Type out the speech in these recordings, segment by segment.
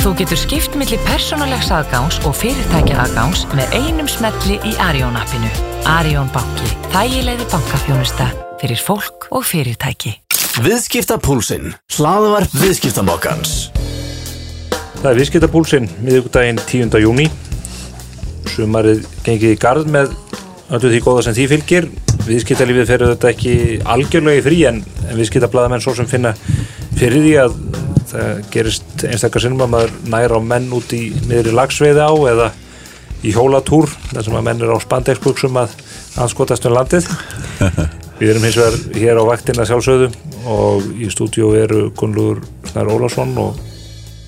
Þú getur skipt millir persónulegs aðgáns og fyrirtækja aðgáns með einum smelli í Arjón appinu. Arjón banki. Þægilegði bankafjónusta fyrir fólk og fyrirtæki. Viðskiptapúlsinn. Hlaðvarp viðskiptamokkans. Það er viðskiptapúlsinn miðugdægin 10. júni. Sumarið gengið í gard með öllu því góða sem því fylgir. Viðskiptalífið fer þetta ekki algjörlega í frí en, en viðskiptablaðamenn svo sem finna fyrir því að það gerist einstakar sinnum að maður næra á menn út í miðri lagsveiði á eða í hjólatúr þar sem að menn er á spandexbuksum að anskotast um landið. Við erum hins vegar hér á vaktina sjálfsögðu og í stúdíu eru Gunnlúður Snær Ólafsson og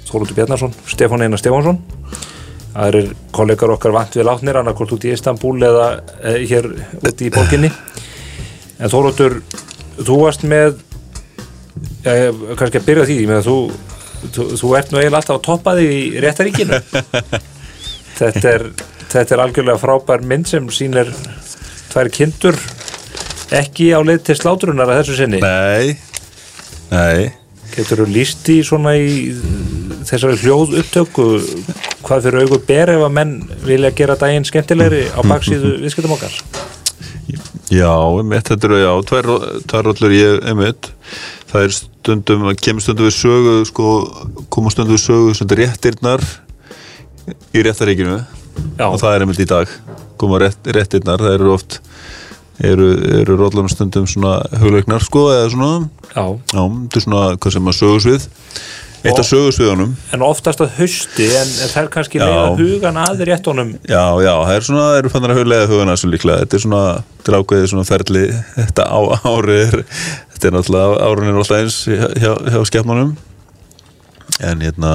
Þóruldur Bjarnarsson, Stefán Einar Stefánsson. Það eru kollegar okkar vant við látnir annarkort út í Istanbul eða e, hér út í borginni. En Þóruldur, þú varst með Já, kannski að byrja því með að þú, þú, þú ert nú eiginlega alltaf að toppa því í réttaríkinu þetta er, þetta er algjörlega frábær mynd sem sínir tvær kindur ekki á leið til slátrunar að þessu sinni. Nei, nei. Getur þú líst í svona í þessari hljóð upptöku hvað fyrir augur ber ef að menn vilja gera daginn skemmtilegri á baksíðu viðskiptum okkar? Já, þetta eru, já, tvær, rollur ég, einmitt það er stundum, kemur stundum við sögu sko, koma stundum við sögu svona réttirnar í réttaríkinu Já. og það er einmitt í dag. Koma rétt, réttirnar, það eru oft eru, eru rollum stundum svona hugleiknar sko, eða svona. Já, já, þetta er svona, hvað sem að sögusvið. Eitt af sögusviðunum. En oftast að hausti en, en það er kannski leiða hugan að réttunum. Já, já, það er svona, það eru fannar að huglega hugana svo líklega, þetta er svona til ákveðið svona ferli, þetta á ári er, þetta er náttúrulega árun er alltaf eins hjá, hjá, hjá skefnunum en hérna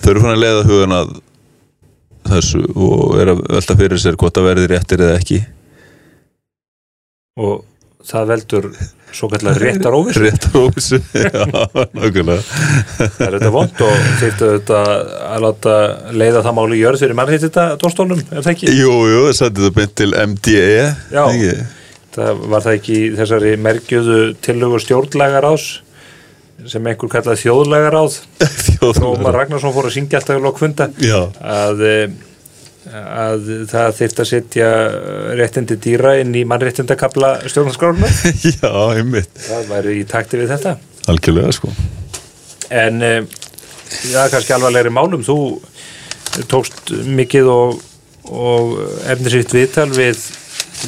þau eru fannar að leiða hugana að þessu og er að velta fyrir sér hvort að verði réttir eða ekki og það veldur svo kallar réttar óvissu Réttar óvissu, já, nákvæmlega Það er þetta vond og þýttu þetta að láta leiða það máli í jörð fyrir mannhitt þetta dórstólnum, er það ekki? Jú, jú, það sætti það beint til MDE Já. ekki? Það var það ekki þessari merkjöðu tillögu stjórnlagaráðs sem einhver kallaði þjóðlagaráð. Rómar Þjóðlega Ragnarsson fór að syngja alltaf í lokfunda að, eh, að það þyrfti að setja réttindi dýra inn í mannréttindakabla stjórnarskrárunar já, einmitt. Það væri í takti við þetta. Algjörlega, sko. En eh, já, kannski alvarlegri málum. Þú tókst mikið og, og efnisrikt viðtal við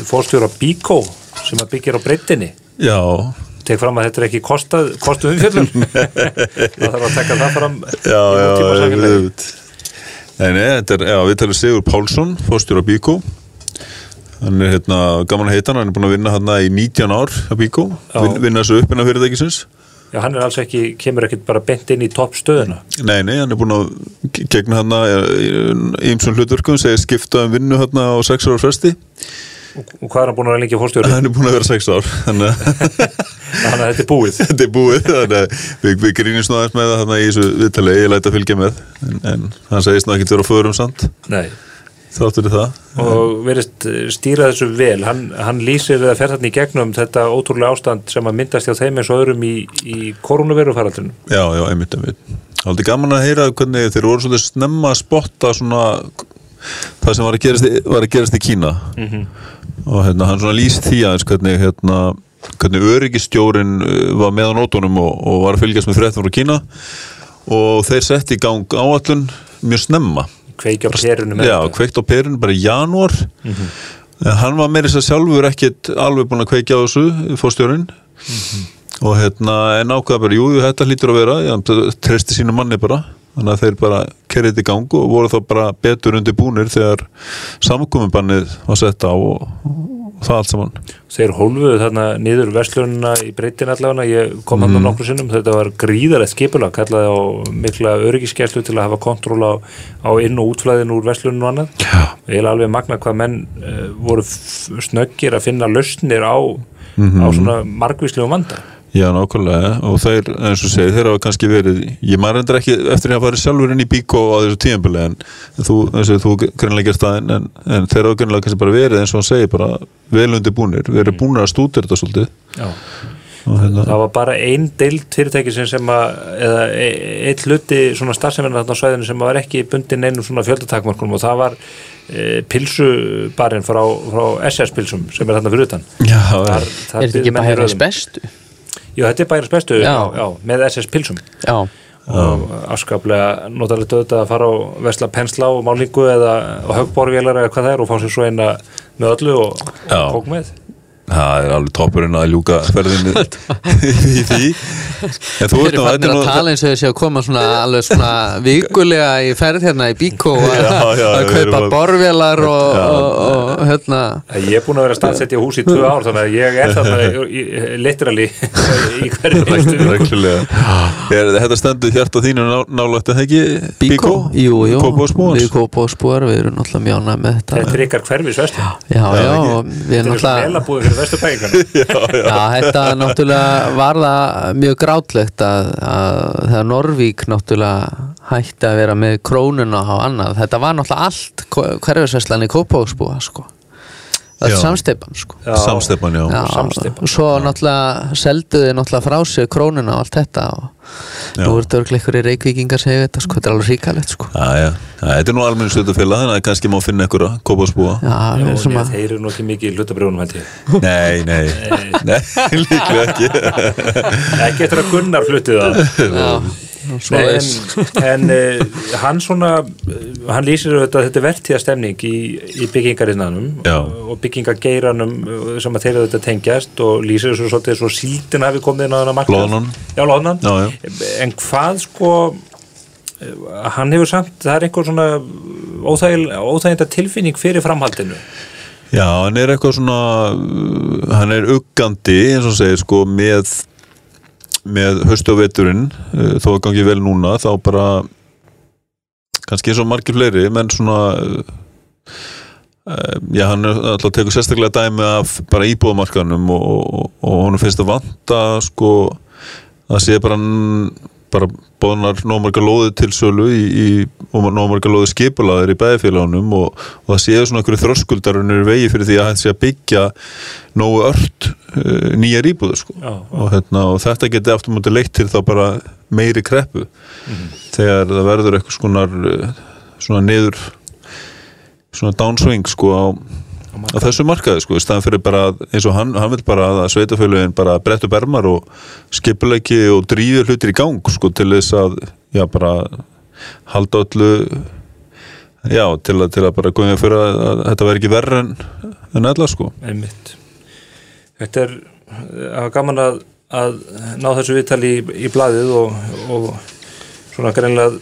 fórstjóra Bíkó sem að byggja á breyttinni. Já, tek fram að þetta er ekki kostað, kostu umfjöldum það þarf að taka það fram já, já, einmitt. Nei, nei, þetta er, já, við talum Sigur Pálsson, fórstjóra Bíkó Hann er hérna, gaman að heita hann, hann er búin að vinna hann í 19 ár á Bíkó. Vin, vinna þessu upp innan fyrirtækisins. Já, hann er alls ekki, kemur ekkit bara bent inn í toppstöðuna. Nei, nei, hann er búin að ge- gegna hann í ymsum hlutverkum, segir skipta um vinnu hann á 6 ára fresti og, hvað er hann búin að vera lengi fórstjóri? Hann er búin að vera 6 ár, þannig að að þetta er búið. Þetta er búið þannig að við, við grínum svona aðeins með það þannig í þessu viðtali, ég læt að fylgja með en, en hann segist nú ekki vera förum samt. Nei. þáttur í það? Og verist stýra þessu vel. Hann, hann lýsir eða fer þarna í gegnum þetta ótrúlega ástand sem að myndast hjá þeim eins og öðrum í, í koronavirufaraldrinu Já, já, einmitt, einmitt. Aldrei gaman að heyra hvernig þeir voru svolítið snemma að spotta svona það sem var að gerast í, var að gerast í Kína. Og hérna, hann svona lýst því aðeins hvernig hérna, hvernig öryggistjórin uh, var með á nótunum og, og var að fylgjast með fréttum frá Kína. Og þeir setti í gang áallun mjög snemma. Kveikja á perunum með Já, kveikt á perun bara í janúar. En hann var meira þess að sjálfur ekkit alveg búin að kveikja á þessu fórstjórin og hérna en ákveða bara, jú, jú, þetta hlýtur að vera. Já, treysti sínu manni bara þannig að þeir bara kerið í gang og voru þá bara betur undir búnir þegar samkominnbannið var sett á og, og það allt saman. Þeir hólfuðu þarna niður verslununa í breytin allavega, ég kom hann Mm. á nokkru sinnum. Þetta var gríðarlegt skipulag kallaði á mikla öryggiskeslu til að hafa kontról á, á inn- og útflæðin úr verslunum og annað. Og ég er alveg magna hvað menn uh, voru snöggir að finna lausnir á, Mhm. á svona margvíslegum vanda Já, nákvæmlega. Og þeir, eins og segi, þeir hafa kannski verið ég maður endur ekki eftir að fara sjálfur inn í bíkó á þessu tíðanbili en þú, eins og þú greinlega gerst það en, en, þeir hafa greinlega kannski bara verið eins og hann segir bara vel undir búnir, verið búnir að stútir þetta svolítið. Já. og hérna, það var bara ein deild fyrirtæki sem, sem að, eða e- einn hluti svona starfseminna þarna á svæðinu sem var ekki bundin einum svona fjöldatakmarkunum og það var e, pilsubarinn frá, frá SS pilsum sem er þarna fyrir utan. Já, Þar, Er þetta ekki bara herrans bestu? Jú, þetta er bæris bestu, já. Já. Já, með SS pilsum Já, og afskaplega notalegt auðvitað að fara á vesla pensla og málingu eða högborvélar eða hvað það er og fá sér svo eina með öllu og kók með það er alveg toppurinn að ljúka ferðinni í því. En þú þeir ert eru nú, fannir er að nú tala eins og þessi að koma svona alveg svona vikulega í ferð hérna í bíkó og Já, já, að kaupa erum að- borvélar og, Já. og, og hérna. Ég er búin að vera staðsett í hús í tvö ár þannig að ég er þarna literally í hverju er, þetta stendur hjarta þínu ná, nálægt að það ekki Bíkó, jú, jú, við Kópavóðsbúar, við erum náttúrulega mjána með þetta. Þetta er ykkar hverfis vestu Já, já, og við erum er náttúrulega að vestu bækana Já, þetta náttúrulega var það mjög grátlegt að, að þegar Norvík náttúrulega hætti að vera með krónuna á annað, þetta var náttúrulega allt hverfisverslan í Kópavóðsbúa sko. Já. öll samsteipan sko. samstefan, já, Já, samsteypan. og svo náttúrulega selduði náttúrulega frá sig krónuna og allt þetta og Já. nú er þetta örglega ykkur í reykvíkingar segja þetta sko, þetta er alveg ríkalegt sko. Já, já, já, þetta er nú almenni stöðufélag þannig að kannski má finna ykkur að Já, er sem og að þeir eru nú ekki mikið í hlutabrjónum held ég. Nei, nei, nei, líklega ekki. Ekki eftir að Gunnar fluttið það. Já, Nei. En, en uh, hann svona uh, hann lýsir auðvitað að þetta er vertíða stemning í, í byggingarinnanum og byggingageiranum uh, sem að þeir þetta tengjast og lýsir þessu svolítið svo síldin hafi komið inn á þennan markað. Loðnan. Já, já. en hvað sko hann hefur samt, það er einhver svona óþæginda tilfinning fyrir framhaldinu. Já, hann er eitthvað svona hann er uggandi eins og segir sko með með höstu og veturinn uh, þó að gangi vel núna þá bara kannski eins og margir fleiri menn svona uh, já, hann er alltaf tekur sérstaklega dæmi af bara íbúðamarkanum og, og, og honum finnst að vanta sko að sé bara bara bóðnar nómarga lóði til sölu í, í, og nómarga lóði skipulaðir í bæðifélagunum og, og það séu svona einhverju þröskuldarunir vegi fyrir því að hægt sé að byggja nógu ört uh, nýjar íbúður sko. Já, og, hérna, og þetta geti aftur mútið leitt til þá bara meiri kreppu. Þegar það verður eitthvað svona, svona niður svona downswing sko á á þessu markaði sko, í staðan fyrir bara eins og hann, hann vil bara að sveitafélugin bara brettu bermar og skipuleiki og drífi hlutir í gang sko til þess að, já bara halda öllu já, til að, til að bara góðum fyrir að, að þetta verði ekki verra en, en ella sko. Einmitt. Þetta er, það var gaman að, að ná þessu viðtali í, í blaðið og, og svona greinlega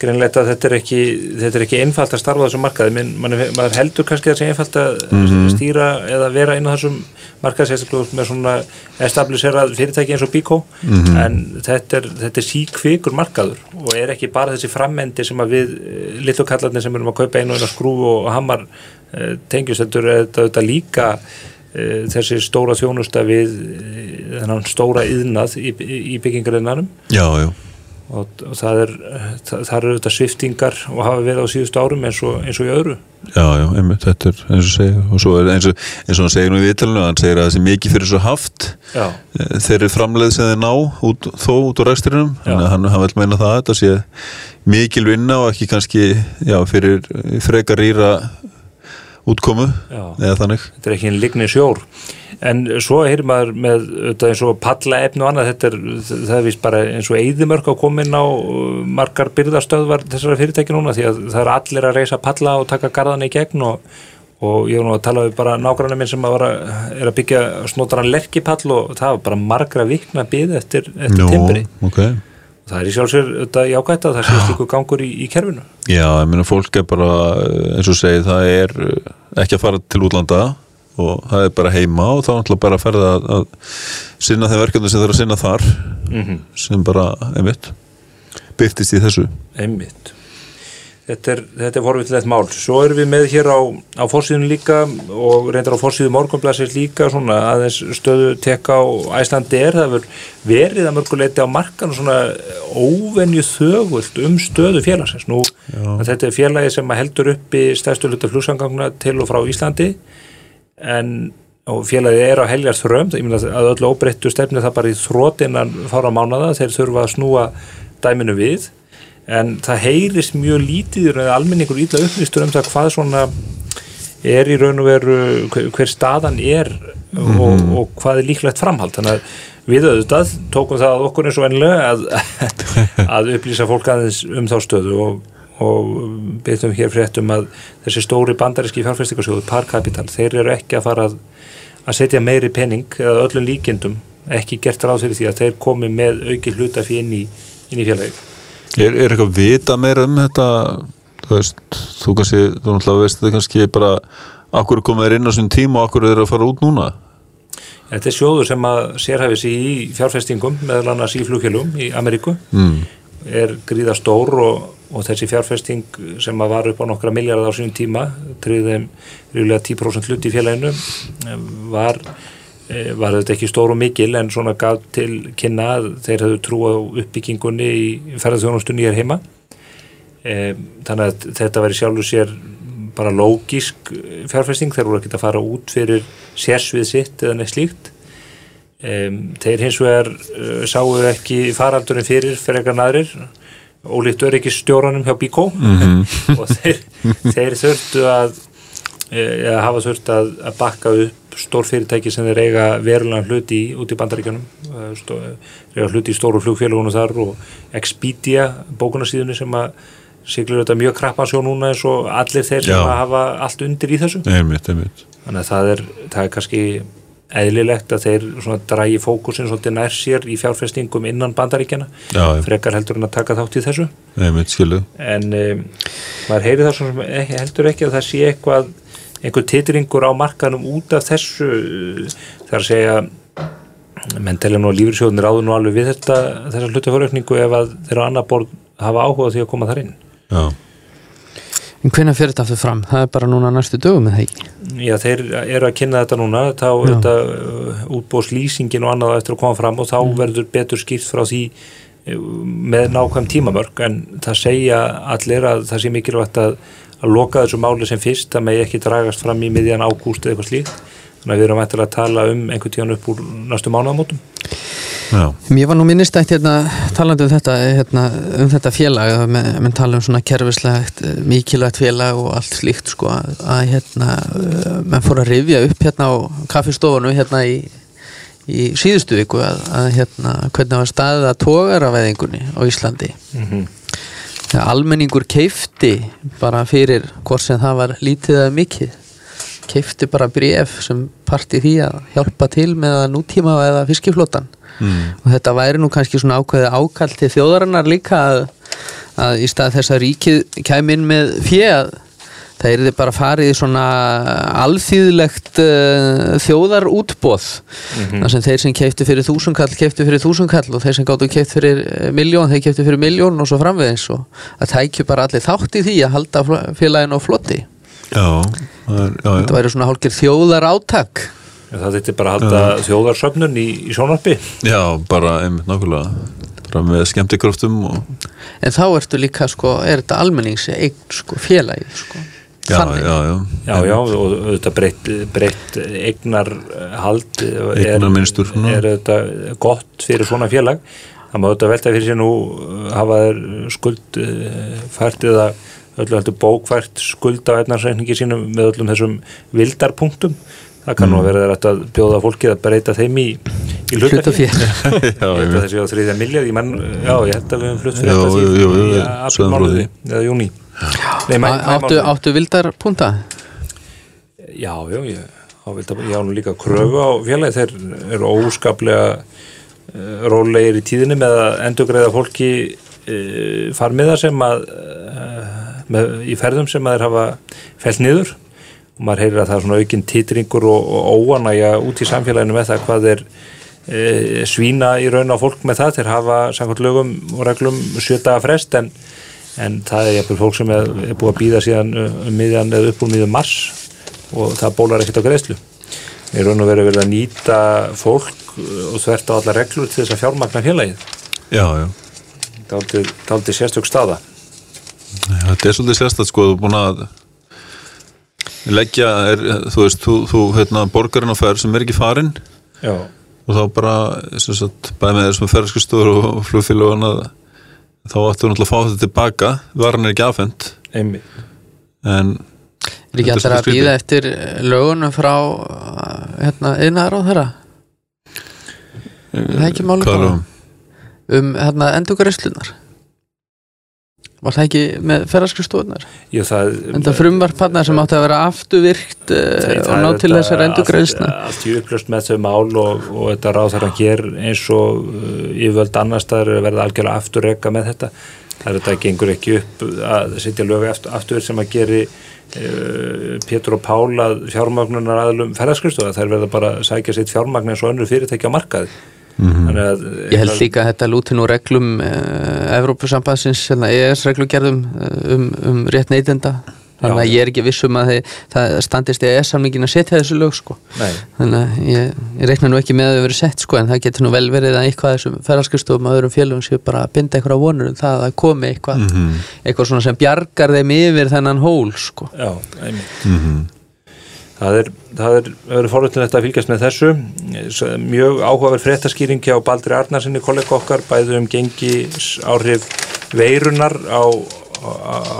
greinlegt að þetta er ekki þetta er ekki einfalt að starfa þessum markaði. Man, maður heldur kannski að það sé einfalt að stýra eða vera inn á þessum markaði með svona establisherað fyrirtæki eins og Bíkó en þetta er, þetta er síkvikur markaður og er ekki bara þessi frammendi sem að við litlu kallarnir sem erum að kaupa einu og einu skrúf og hammar eh, tengjast, þetta er þetta, líka eh, þessi stóra þjónusta við eh, þennan stóra yðnað í, í, í byggingarinnanum já, já, og, og það er það, eru þetta sviftingar og hafa verið á síðustu árum eins og, eins og í öðru. Já, já, einmitt þetta er eins og segir, og svo er eins og, eins og hann segir nú í viðtalinu, hann segir að það sé mikið fyrir svo haft Já, eh, þeirri framleið sem þeir ná út, þó út þannig að hann, hann vil meina það að þetta sé mikil vinna og ekki kannski já, fyrir frekar rýra útkomu eða þannig. Þetta er ekki einn ligni sjór. En svo heyrir maður með þetta eins og pallaefni og annað þetta er, það er vist bara eins og eyðimörk að koma inn á uh, margar byrðastöðvar þessara fyrirtæki núna því að það er allir að reysa palla og taka garðan í gegn og, og ég var nú að tala við bara nágrannar minn sem að vera, er að byggja snótaran lerkipall og það var bara margra vikna byð eftir, eftir timbri. ok það er í sjálfsveir þetta jákvætt að það sé slíku gangur í, í kerfinu. Já, ég meina fólk er bara eins og segið, það er eh, ekki að fara til útlanda og það er bara heima og þá er náttúrulega bara að ferða að, sinna þeim verkefni sem það er að sinna þar sem bara, einmitt byrtist í þessu. Einmitt. Þetta er, er forvillilegt mál. Svo erum við með hér á, á fórsíðun líka og reyndar á fórsíðu morgunblæsir líka svona aðeins stöðu tekka á Æslandi er það verið að mörguleiti á markan svona óvenju þögult um stöðu félagsins. Nú, þetta er félagi sem heldur uppi stærstu hluta flugsangangna til og frá Íslandi. En og félagið er á helgjast þrömm ég meina að öllu óbreyttu stefni það bara í þrótt innan fára mánada þeir þurfa að snúa dæminu við en það heyrist mjög lítið eða almenningur ítla upplýstur um það hvað svona er í raun og veru hver, hver staðan er og, og hvað er líklegt framhald. Þannig að við auðvitað tókum það að okkur eins og ennilega að, að upplýsa fólk aðeins um þá stöðu og, og byrjum hér fréttum að þessi stóri bandaríski fjárfæstingarsjóðu Par Capital, þeir eru ekki að fara að, að setja meiri penning eða öllum líkindum, ekki gert ráð fyrir því að þeir komi með auki hluta fyrir inn í, í félagi Er, er eitthvað vita meira um þetta? Þú veist, þú kannski þú náttúrulega veist þetta kannski bara akkur komið er inn á sín tíma og akkur er að fara út núna? Þetta er sjóður sem að sérhæfi sig í fjárfestingum meðal annars í flugfélum í Ameríku. Mm. er gríða stór og, og þessi fjárfesting sem að var upp á nokkra miljardar á sínum tíma triðum ríðulega 10% hlut í félaginu var, var þetta ekki stór og mikil en svona gaf til kynna að þeir hefðu trú á uppbyggingunni í ferðarþjónustunni hér heima. E, þannig að þetta veri sjálfur sér bara lógisk fjárfesting. Þeir voru ekki að fara út fyrir sérsvið sitt eða neitt slíkt. Þeir hins vegar sáu ekki faraldurinn fyrir fyrir eitthvað nærir ólíkt öryggistjóranum hjá Bíkó Mhm. og þeir, þeir þurftu að eða hafa þurft að, að bakka upp stór fyrirtæki sem þeir eiga verulega hluti út í bandaríkjanum Eh, stó, eiga hluti í stóru flugfélagunum þar og Expedia bókunarsíðunni sem að siglir þetta mjög krappan sjó núna eins og allir þeir sem að hafa allt undir í þessu. Einmitt, einmitt. Þannig að það er, það er kannski eðlilegt að þeir drægi fókusin svolítið nær sér í fjárfestingum innan bandaríkjana Já, frekar heldur en að taka þátt í þessu. Skilu en um, maður heyri það svona sem ekki, heldur ekki að það sé eitthvað einhver titringur á markanum út af þessu þar að segja menn telja nú að lífriðsjóðunir áður nú alveg við þetta þessa hlutaförökningu ef að þeirra annar borð hafa áhuga á því að koma þar inn Já, En hvenær fyrir þetta aftur fram? Það er bara núna næstu dögum með það ekki Já, þeir eru að kynna þetta núna þá Já. þetta uh, útbóðs lýsingin og annað eftir að koma fram og þá verður betur skýrt frá því með nákvæm tímamörk en það segja allir að það sé mikilvægt að, að loka þessu máli sem fyrst það megi ekki dragast fram í miðjan ágúst eða eitthvað slíkt. Þannig að við erum eftir að tala um einhvern tíðan upp úr næstu mánuðamótum já, Mér var nú minnistætt hérna talandi um þetta, hérna, um þetta félag að menn, menn tala um svona kerfislegt eh, mikilvægt félag og allt slíkt sko, að, að hérna eh, menn fór að rifja upp hérna á kaffistofunu hérna í, í síðustu viku að, að hérna hvernig var staðið að tógara veðingunni á Íslandi? Þegar almenningur keifti bara fyrir hvort sem það var lítið eða mikið keifti bara bref sem parti því að hjálpa til með að nútíma eða fiskiflótan mm. og þetta væri nú kannski svona ákveði ákall til þjóðarinnar líka að, að í stað þess að ríkið kæmi inn með féð það er þið bara farið í svona alþýðlegt uh, þjóðarútbóð þar sem þeir sem keiftu fyrir þúsunkall keiftu fyrir þúsunkall og þeir sem gáttu keift fyrir eh, milljón, þeir keiftu fyrir milljón og svo framvegis. Og að tækju bara allir þátt í því að halda félaginu á flotti já, það er, já, þetta já. væri svona hálkir þjóðar átak það þetta bara að halda þjóðarsöfnun í, í sjónarpi já, bara einmitt nákvæmlega. Bara með skemmtikröftum og en þá ertu líka sko, er þetta almennings eign sko, félagið sko já, Þannig. Já, já, já, já, og auðvitað breytt, breytt eignarhald er, Eignarmynstur, svona. er auðvitað gott fyrir svona félag það má auðvitað velta fyrir sér nú uh, hafa þeir skuld uh, fært eða öllu heldur bókfært skuld á eignarseikningi sínum með öllum þessum vildarpunktum það kann nú að vera þetta að bjóða fólkið að breyta þeim í, í hlutafé hlutafé já, Ég held að einmitt. þessi á þriðja miljard, ég menn, já, ég held að við höfum flutt Já, fyrir þetta í við apríl sögðum frá mánuði, því. eða júni Nei, mæ, Á- áttu, áttu vildar punta? Já, já, ég á, vildi, ég á nú líka kröfu á félagi. Þeir eru óskaplega uh, rólegir í tíðinni með að endurgreiða fólki uh, farmiða sem að uh, með, í ferðum sem að þeir hafa fælt niður. Og maður heyrir að það er svona aukinn titringur og, og óanægja út í samfélaginu með það hvað þeir uh, svína í raun á fólk með það. Þeir hafa samkvæmt lögum og reglum sjötaða frest en en það er jafnvel fólk sem er, er búið að býða síðan uh, um miðjan eða upp úr miðjan mars og það bólar ekkert á greiðslu. Við erum verið verið að nýta fólk uh, og þvert á alla reglur til þess að fjármagna félagið. Já, já. Það er sérstök staða. Þetta er svolítið sérstætt sko, þú er búin að leggja, er, þú veist, þú, þú hérna, borgarinn á ferð sem er ekki farinn. Já, og þá bara, sem sagt, bæði með þessum ferðskustúr og flugfélag og annað þá ættu náttúrulega að fá þetta tilbaka. Varan er ekki afhend einmitt. En Er ekki allir að býða eftir lögunum frá uh, hérna, yðnaðar á þeirra? Það er ekki bara um? hérna, endurgræslunar Var það ekki með ferðarskristofunar? Já, það En það frumvarpannar sem átti að vera afturvirkt uh, og ná til þessar endurgræsna allt, allt í upplöst með þau mál og, og þetta ráð þar að hér eins og uh, yfirvöld annar staðar er að verða algjörlega afturreka með þetta. Það er þetta gengur ekki upp að setja lög aftur, afturvirkt sem að geri uh, Pétur og Pála fjármagnunar aðlum ferðarskristofa þær verða bara að sækja sitt fjármagn eins og önnur fyrirtæki á markaði Þannig að Ég held líka að þetta lúti nú reglum uh, Evrópusambansins, hérna, EES reglugerðum uh, um, um rétt neytenda þannig að ég er ekki viss um að þið, það standist EES-samningin að setja þessu lög sko. Nei. þannig að ég, ég reikna nú ekki með að þau verið sett sko, en það getur nú vel verið að eitthvað þessum ferðarskustofum og öðrum félögum séu bara að binda eitthvað vonur um það að komi eitthvað, eitthvað svona sem bjargar þeim yfir þennan hól sko. Já, einmitt Það er, það er, það er fórhundin að fylgjast með þessu. Mjög áhugaverð fréttaskýring hjá Baldri Arnarsinni kollega okkar bæði um gengi áhrif veirunar á, á,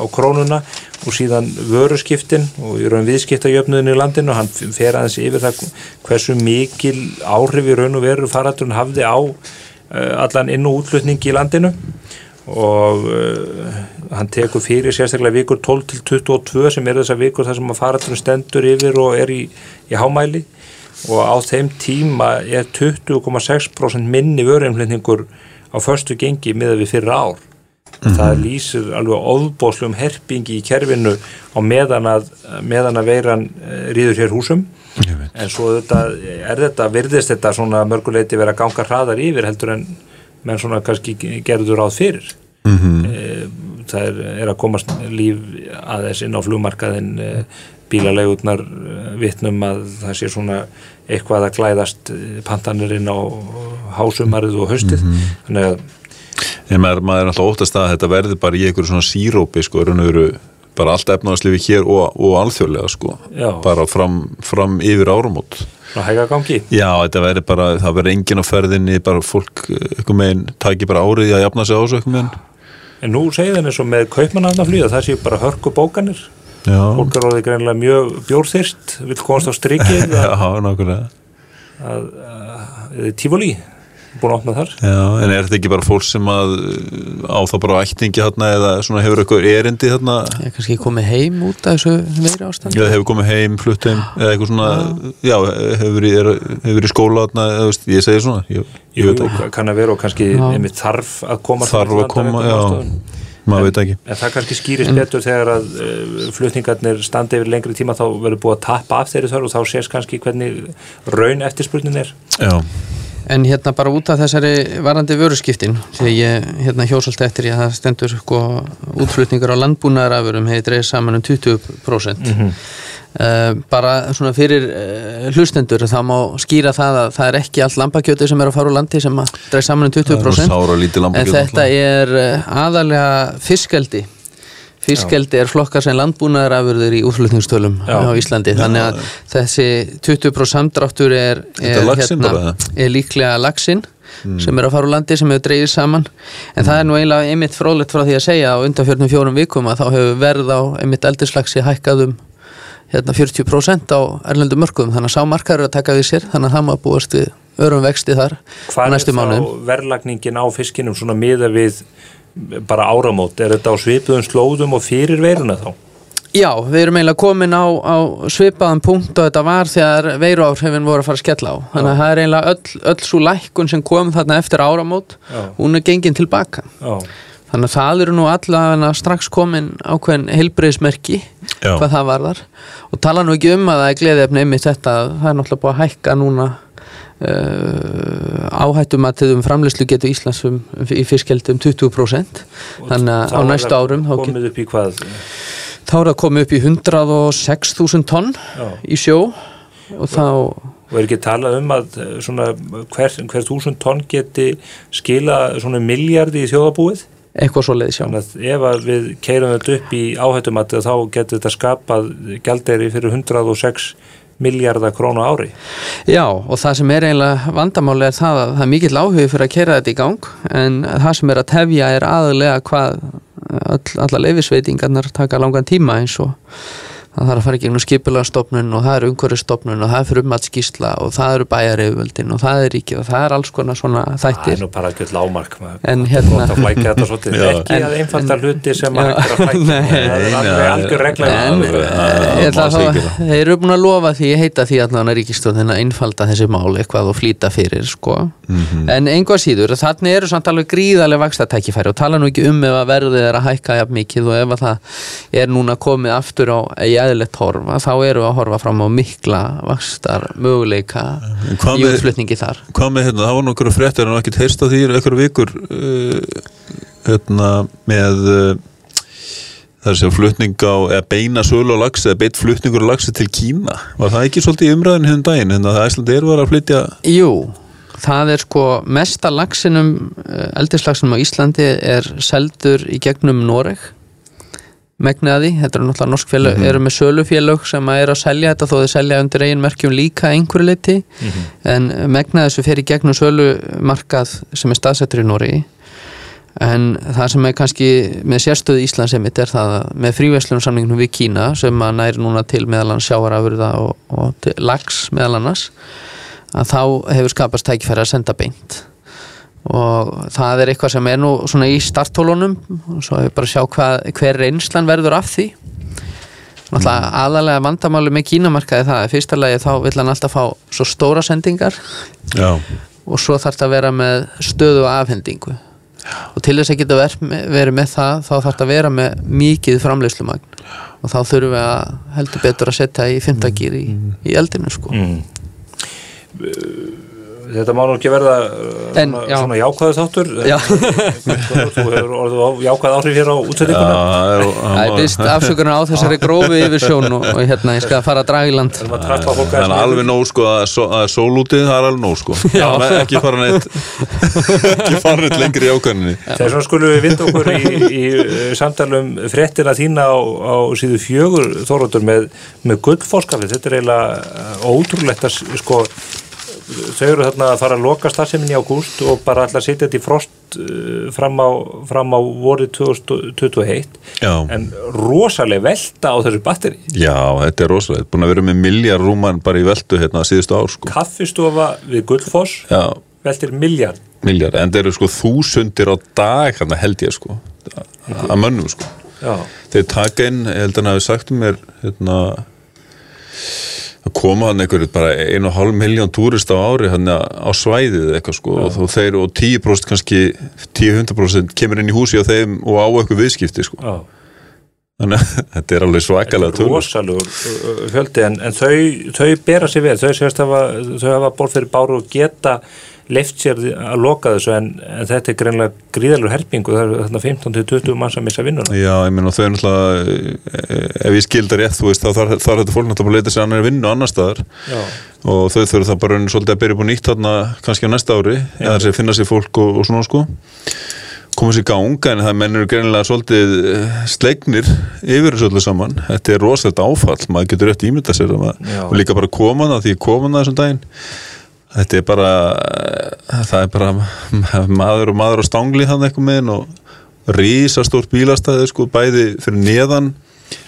á krónuna og síðan vöruskiptin og í raun viðskiptajöfnuðin í landinu. Hann fer aðeins yfir það hversu mikil áhrif í raun og veru faraldurinn hafði á uh, allan inn- og útflutning í landinu. Og uh, hann tekur fyrir sérstaklega vikur 12 til 22 sem er þessar vikur þar sem að faraldurinn stendur yfir og er í, í hámæli. Og á þeim tíma er 20,6% minni vöruinflutningur á förstu gengi miða við fyrir ár. Það lýsir alveg óðbóðslegum herpingi í kerfinu á meðan að, meðan að veiran eh, rýður hér húsum. En svo þetta, er þetta, virðist þetta svona mörguleiti vera að ganga hraðar yfir heldur en menn svona kannski gerður ráð fyrir. Mm það er, er að komast líf aðeins inn á flugmarkaðin bílalegurnar vitnum að það sé svona eitthvað að glæðast eh, pantanir inn á hásumarið og haustið þannig að en maður, maður er alltaf óttast að þetta verði bara í einhverju svona sírópi sko, veru bara allt efnaðarslifi hér og, og alþjóðlega sko, Já. bara fram, fram yfir gangi Já, þetta verði bara, það verði enginn á ferðinni, bara fólk, einhver meginn, taki bara árið í að jafna sig á þessu einhver meginn. En nú segir það eins og með kaupmannafnaflýða það séu bara hörku bókanir Já, fólk er orðið greinlega mjög bjórþyrst vil komast á strikið. Já, nákvæmlega. að, að, að tífólí búin að opna þar. Já, en er þetta ekki bara fólk sem að uh, á það bara ættingi þarna eða svona hefur eitthvað erindi þarna? Ég er kannski komið heim út af þessu meiri ástand eða hefur komið heim, flutt heim eða eitthvað svona, já, hefur verið, er, hefur verið í skóla veist, ég segi svona ég, ég Jú, veit ekki, kann að vera og kannski Já. einmitt þarf að koma þarf að koma, já maður veit ekki. En það kannski skýrist betur þegar að uh, flutningarnir standa yfir lengri tíma þá verður búið að tappa af þeirri þörf og þá sést kannski hvernig raun eftirspurnin er. Já, En hérna bara út af þessari varandi vöruskiptin þegar ég hérna hjósalt eftir ég að það stendur sko útflutningur á landbúnaðarafurum hefði dreigð saman um 20% mm bara svona fyrir uh, hlustendur það má skýra það að það er ekki allt lambakjöti sem er að fara úr landi sem að dreigð saman um 20% sára lítið en þetta er uh, aðalega fiskeldi fiskeldi er flokkar sem landbúnaðarafurður í útflutningstölum á Íslandi. Þannig að þessi 20% samdráttur er, er, bara, er líklega laxinn sem er að fara úr landi sem hefur dreigið saman. En það er nú eiginlega einmitt frólægt frá því að segja á undanfjörnum fjórum vikum að þá hefur verð á einmitt eldislaxi hækkað um hérna 40% á erlendum mörgum þannig að sá markaður er að taka við sér þannig að það má búast við örum vexti þar Hvað er þá verðlagningin á fiskinum svona miða við bara áramót? Er þetta á svipuðum slóðum og fyrir veiruna þá? Já, við erum eiginlega komin á, á svipaðan punkt og þetta var þegar veiruáhrifin voru að fara að skella á þannig að það er eiginlega öll, öll svo lækkun sem kom þarna eftir áramót Já. hún er gengin tilbaka Já, þannig að það eru nú allavega strax komin ákveðin heilbreyðismerki Já. hvað það varðar og tala nú ekki um að það er gleðefni einmitt þetta að það er náttúrulega búið að hækka núna uh, áhættum að til um framleyslu getur Íslands um, í fiskjaldi um 20% þannig að á næstu árum komið upp í hvað? þá er það komið upp í 106.000 tonn Já. í sjó og þá Og er ekki talað um að eh, svona hver, hver þúsund tonn geti skila svona miljardi í þjóðabúið? eitthvað svo leiðis já Þannig að ef að við keirum þetta upp í áhættumati þá getur þetta skapað gjaldeyri fyrir 106 miljardar krónu ári. Já, og það sem er eiginlega vandamáli er það að það er mikill áhugi fyrir að kera þetta í gang en það sem er að tefja er aðalega hvað all, alla leifisveitingarnar taka langan tíma eins og það þarf að fara í gegnum skipulaðstofnun og það er umhverfistofnun og það er frumatskísla og það eru bæjareyföldin og það er ríkið og það er alls konar svona Það er þættir nú bara ekki lámark. En er hérna-. Ekki að einfalda hluti sem að algjör regla. Það eru búin að lofa því, ég heita því allan að ríkistjóðin að einfalda þessi mál eitthvað og flýta fyrir sko. Mhm. en einhvað síður, þannig eru samt alveg gríðarlega vakstatækifæri og tala nú ekki um ef að verðið er að hækka það er eðlilegt horfa, þá eru að horfa fram á mikla vakstar möguleika í útflutningi þar. Hvað með hérna, það var nokkur fréttir en ekkert heyrst á því einhverju vikur uh, hérna með uh, það er sem flutning á eða beina sölu á lagsi eða beitt flutningur á lagsi til Kína. Var það ekki svolítið umræðin hérna daginn hérna það Æslandi er var að flytja? Jú, það er sko mesta lagsinum, eldislagsinum á Íslandi er seldur í gegnum Noreg megnaði, þetta eru náttúrulega norsk félög eru með sölufélög sem að eru að selja þetta þó þeir selja undir eigin merkjum líka einhverju leiti en megnaði þessu fer í gegnum sölumarkað sem er staðsettur í Noregi. En það sem er kannski með sérstöðu Íslands emitt er það að með fríverslunum samningnum við Kína sem að næri núna til meðal annars sjáarafurða og, og lags meðal annars að þá hefur skapast tækifæri að senda beint og það er eitthvað sem er nú svona í startólunum og svo hefur bara að sjá hvað, hver reynslan verður af því. Náttúrulega aðalega vandamáli með kínamarkaði það er fyrsta lagi þá vill hann alltaf fá svo stóra sendingar. Já, og svo þarf þetta að vera með stöðu og afhendingu og til þess að geta ver, verið með það þá þarf þetta að vera með mikið framleiðslumagn. Og þá þurfum við að heldur betur að setja í fymtagýr í, í eldinu sko. Mm. Þetta má nú ekki verða uh, En, svona, já. svona jákvæðu þáttur. Já. Þú hefur orðið á jákvæð áhrif hér á útsendinguna. það er Það byrst afsökunar á þessari grófi yfir sjón og, og hérna ég skal fara að draga í land er aðeins alveg nóg sko að að sól úti það er alveg nóg sko Men ekki fara neitt ekki fara neitt lengri í ákvæðinni Þess vegna skulum við vinda okkur í, í uh, samtalum fréttina þína á, á síðu fjögur þóróttur með, með gullfóskafið. Þetta er eiginlega uh, ótrúlegt að sko þau eru þarna að fara að loka starfseminni í ágúst og bara að setja þetta í frost uh, fram á, fram á vorið 2021 Já. en rosaleg velta á þessu batteri. Já, þetta er rosalega, búin að vera með miljard rúman bara í veltu hérna síðustu ár sko. Kaffistofa við Gullfoss Já, veltir miljard miljard, en það eru sko þúsundir á dag held ég sko. Að mönnum sko. Já. þeir taka inn, ég held að hann hafi sagt um mér hérna að koma hann einhverju bara einu og hálf miljón túrist á ári hann á svæðið eitthvað sko og, þó þeir og 10% kannski 10-100% kemur inn í húsi á þeim og á eitthvað viðskipti sko. Já. þannig að þetta er alveg svakalega tölur rosalegur uh, fjöldi en, en þau, þau bera sér vel þau, sérst hafa, þau hafa ból fyrir báru og geta leift sér að loka þessu en, en þetta er greinlega gríðalur herpingu það er þarna 15-20 manns að missa vinnuna. Já, ég meina þau er náttúrulega ef ég skildar rétt, þú veist, þá þarf þar þetta fólk náttúrulega að leita sér annar vinnu annar staðar. Já. og þau þurfa það bara raunin svolítið að byrja upp á nýtt þarna kannski á næsta ári, eða þess að finna sér fólk og, og svona sko. Koma sér í gang en það mennur greinilega svolítið eh, slegnir yfir þessu öllu saman. Þetta er rosalegt áfall, maður getur rétt ímynda sér og líka bara koma það því ég koma það þessum daginn þetta er bara eh, það er bara maður og maður á stangli þannig eitthvað með og rísastórt bílastæði sko bæði fyrir neðan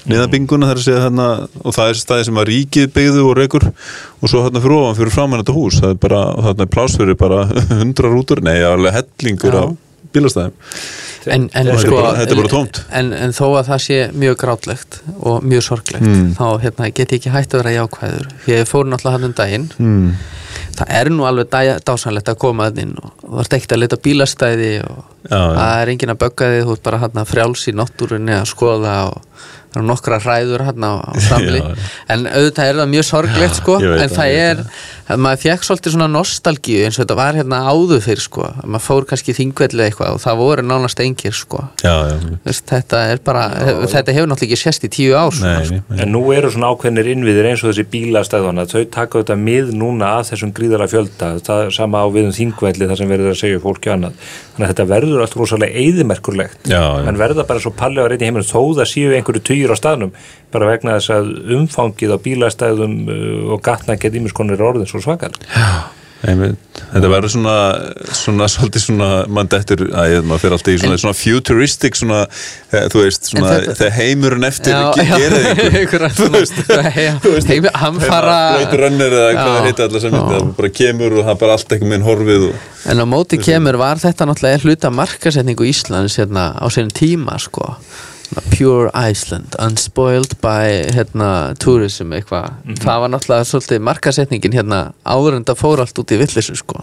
neðabinguna þar að segja þarna og það er stæði sem að ríkið byggðu og rekur og svo þarna fyrir ofan fyrir framann þetta hús. Það er bara, þarna er pláss fyrir bara hundra rútur, nei, alveg hellingur Já. af bílastæðum en, en, Þetta sko, bara- þetta er bara tómt. en, en þó að það sé mjög grátlegt og mjög sorglegt Mm. þá hérna, get ég ekki hægt að vera jákvæður að ég fór náttúrulega hann um daginn mm. það er nú alveg dæ- dásanlegt að koma að inn og ert ekkert að leta bílastæði og Já, það er enginn að bögga þig þú ert bara hann frjáls í náttúrunni að skoða og það eru nokkra hræður hann á, á samli Já, já. en auðvitað er það mjög sorglegt sko. Veit en það, það er, að maður fekk svolítið svona nostalgíu eins og þetta var hérna áður fyrir sko. Að maður fór kannski þingvelli eitthvað og það voru nánast engir sko. Já, já, Veist, þetta er bara, þetta hefur náttúrulega ekki sést í tíu nei, sko. nei, nei. en nú eru svona ákveðnir innviðir eins og þessi bílastæðana þau taka þetta mið núna að þessum gríðarlega fjölda. Það sama á við um þingvelli þar sem verður að segja fólki annað. Þannig að þetta verður allt rosalega eyðimerkurlegt. Já, já. en verða bara svo palli tugir á staðnum bara vegna þess að umfangið á bílastæðum uh, og gatna getið ímiskonir orðin svo svakar Einmitt. Þetta verður svona, svona, svolítið svona, mann dettur, að maður fyrir alltaf í svona, svona futuristic, svona, eh, þú veist, svona, En þetta- þegar heimurinn eftir Já, ge- já, gerir einhver. Þú veist, já, þú veist, heim- hamfara- Blade Runner eða hvað Já, það heita allar sem já. þetta, það bara kemur og það bara allt eitthvað með horfið og, En á móti kemur var þetta náttúrulega hluta markasetningu Íslands hérna, á sínum tíma sko. Svona Pure Iceland, unspoiled by hérna, tourism eitthvað það var náttúrulega svolítið markasetningin hérna áður en það fór allt út í villisu sko.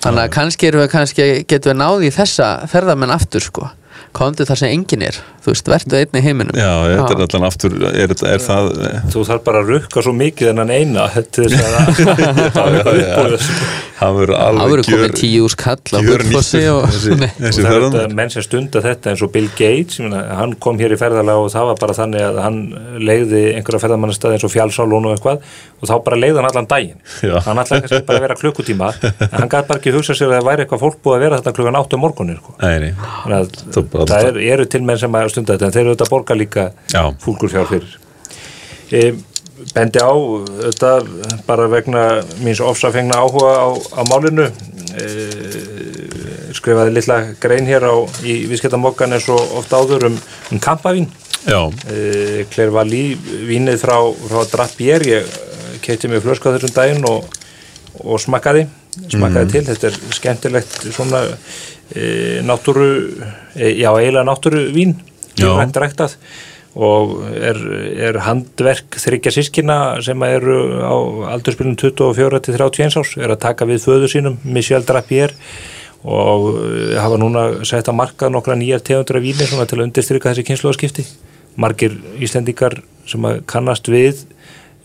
þannig að kannski við kannski getum við náði í þessa ferðamenn aftur sko. Komdu þar sem engin er. Þú veist, verðu einn í heiminum. Já, þetta er allan aftur, er, er það, þú þarf bara að rukka svo mikið en hann eina til þess að það er uppbúið það verður alveg komið tíu úr skall á Gullfossi og það er þetta menn sem stunda þetta eins og Bill Gates ég meina, hann kom hér í ferðalega og það var bara þannig að hann leiði einhverja ferðamannastað eins og fjálsálun og eitthvað og þá bara leiði hann allan daginn. Já. hann ætlaði kannski bara vera klukkutíma en hann gæti bara ekki hugsa sér að það væri eitthvað fólk búið að vera þetta klukkan 8 um morgunir sko. Nei, nei. að Það er, eru til menn sem að stunda þetta en þeir eru þetta borga líka Já. fúlgur fjár fyrir e, bendi á þetta bara vegna míns ofsafengna áhuga á, á málinu. E, skrifaði litla grein hér á, í viðskiptamokkan eins og oft áður um, um kampavín. E, Claire Valí vínið frá, frá Drapier ég keiti mig flösku á þessum daginn og, og smakkaði smakkaði til, þetta er skemmtilegt svona e, náttúru e, já, eiginlega náttúru vín lífrænt ræktað og er, er handverk þryggja sískina sem eru á aldurspilum 24 til 31 árs er að taka við föðu sínum Michel Drapier og eh, hafa núna sett að markað nokkra nýjar tegundra víni til að undirstryka þessi kynnslóðskipti margir Íslendingar sem að kannast við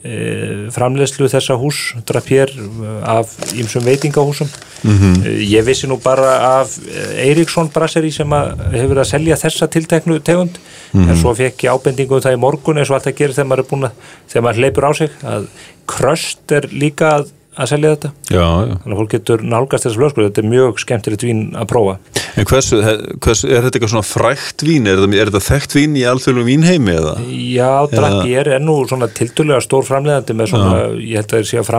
e, framleiðslu þessa hús Drapier eh, af ýmsum veitingahúsum Mhm. e, ég vissi nú bara af Eiríksson Brasserí sem að hefur að selja þessa tilteknu tegund Mhm. en svo fekk ég ábendingu um það í morgun eins og alltaf gerir þegar maður er búin að þegar maður hleypur á sig að kröst er líka að, að selja þetta já, já. þannig að fólk getur nálgast þessu flösku þetta er mjög skemmtilegt vín að prófa En hversu, hversu, er þetta eitthvað svona frækt vín? Er þetta, er þetta þekkt vín í alþjóðlum vínheimi eða? Já, Drapier er nú svona tildulega stór framleiðandi með svona, ég held að þeir sé að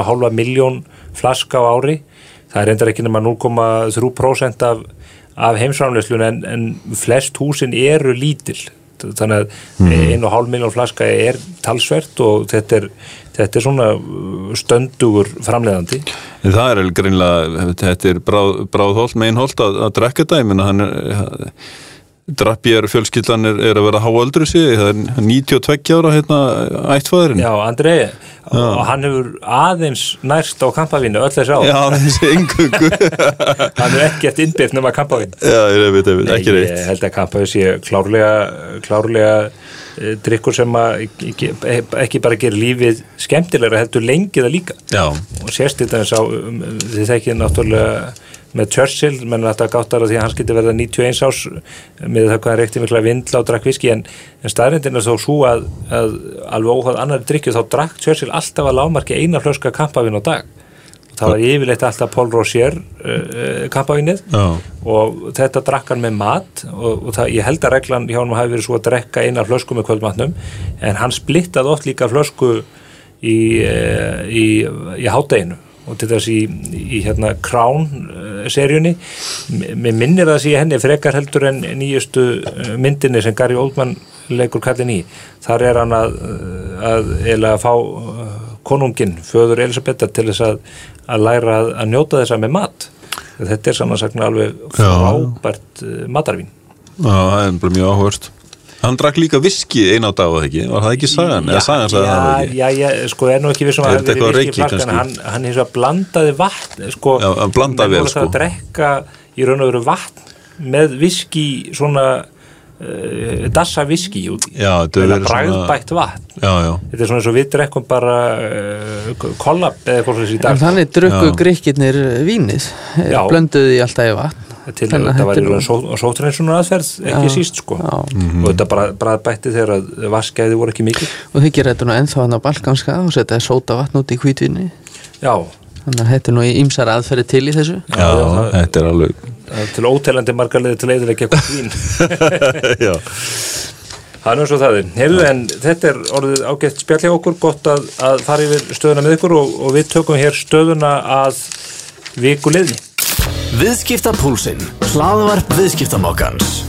og hálfa miljón flaska á ári það er reyndar ekki nema 0,3% af, af heimsframleiðslun en, en flest húsin eru lítil þannig að einu og hálf miljón flaska er talsvert og þetta er, þetta er svona uh, stöndugur framleiðandi. En það er alveg greinlega, þetta er bráð, bráðholt, meinholt að, að drekka þetta, ég menna hann er, Drapier fjölskyldan er, er að vera háöldru sig, það er 92 ára hérna ættfæðurinn. Já, Andrei, og hann hefur aðeins nærst á kampavínu öll þessi á, Já, þessi engungu. hann er ekkert innbyrt nema kampavín Já, ég veit, ég veit, ekki reitt. Ég held að kampavín sé klárlega, klárlega drikkur sem að ekki, bara gerir lífið skemmtilegra heldur lengi það líka. Já, og sérst þetta eins á um, þið þekkið náttúrulega með Churchill, menn þetta gáttar að því að hans geti verða 91 árs með það hvað hann reykti mikla vindla og drakk viski en, en staðrindin er þó svo að, að alveg óhvað annari drikju þá drakk Churchill alltaf að lámarki eina flöska kampavinn á dag það var yfirleitt alltaf Paul Rocher uh, kampavinnið já, og þetta drakk hann með mat og, og það, ég held að reglan hjá hann hafi verið svo að drekka eina flösku með kvöldmatnum en hann splittaði oft líka flösku í, eh, í, í hátteginu og til þess í, í hérna Crown eh, seríunni. Mér minnir það að sé henni frekar heldur en nýjustu eh, myndinni sem Gary Oldman leikur kallin í. Þar er hann að, að eða fá eh, konungin, föður Elisabetta til þess að, að læra að, að njóta þessa með mat þetta er samansakna alveg frábært uh, matarvín já, það er bara mjög áhverst. Hann drakk líka viski eina á dag og það ekki, var það ekki sagan? Eða sagan það já, já, já, sko, er nú ekki vissum Er að þetta eitthvað verið viski flaskan, kannski? hann, hann hins vegar blandaði vatn sko, Já, hann blandaði vel, það sko. að drekka í raun og veru vatn með viski svona uh, dassa viski út í. Já, eða verið svona- vatn. Já, já, þetta er svona eins og við drekkum bara uh, kollab eða eitthvað svona í En þannig drukku Já. gríkirnir vínið Já. blönduði í alltaf í vatn. Til að þetta var í raun só, sótrensunar aðferð ekki Já, síst sko. Já. og þetta bara, bara bætti þegar að vaskæði voru ekki mikið og þið gera þetta nú ennþá hann á balkanska og setja sóta vatn út í hvítvinni Já, þannig að þetta er nú í ýmsar aðferði til í þessu. Já, það- þetta er alveg til ótelandi margar liði til eðilegja eitthvað vín Já, Það er nú svo það er. Heyrðu, en þetta er orðið ágætt spjall hjá okkur, gott að, að fara yfir stöðuna með ykkur og, og við tökum hér stöðuna að viku liðni. Viðskiptapúlsinn, hlaðvarp viðskiptamokkans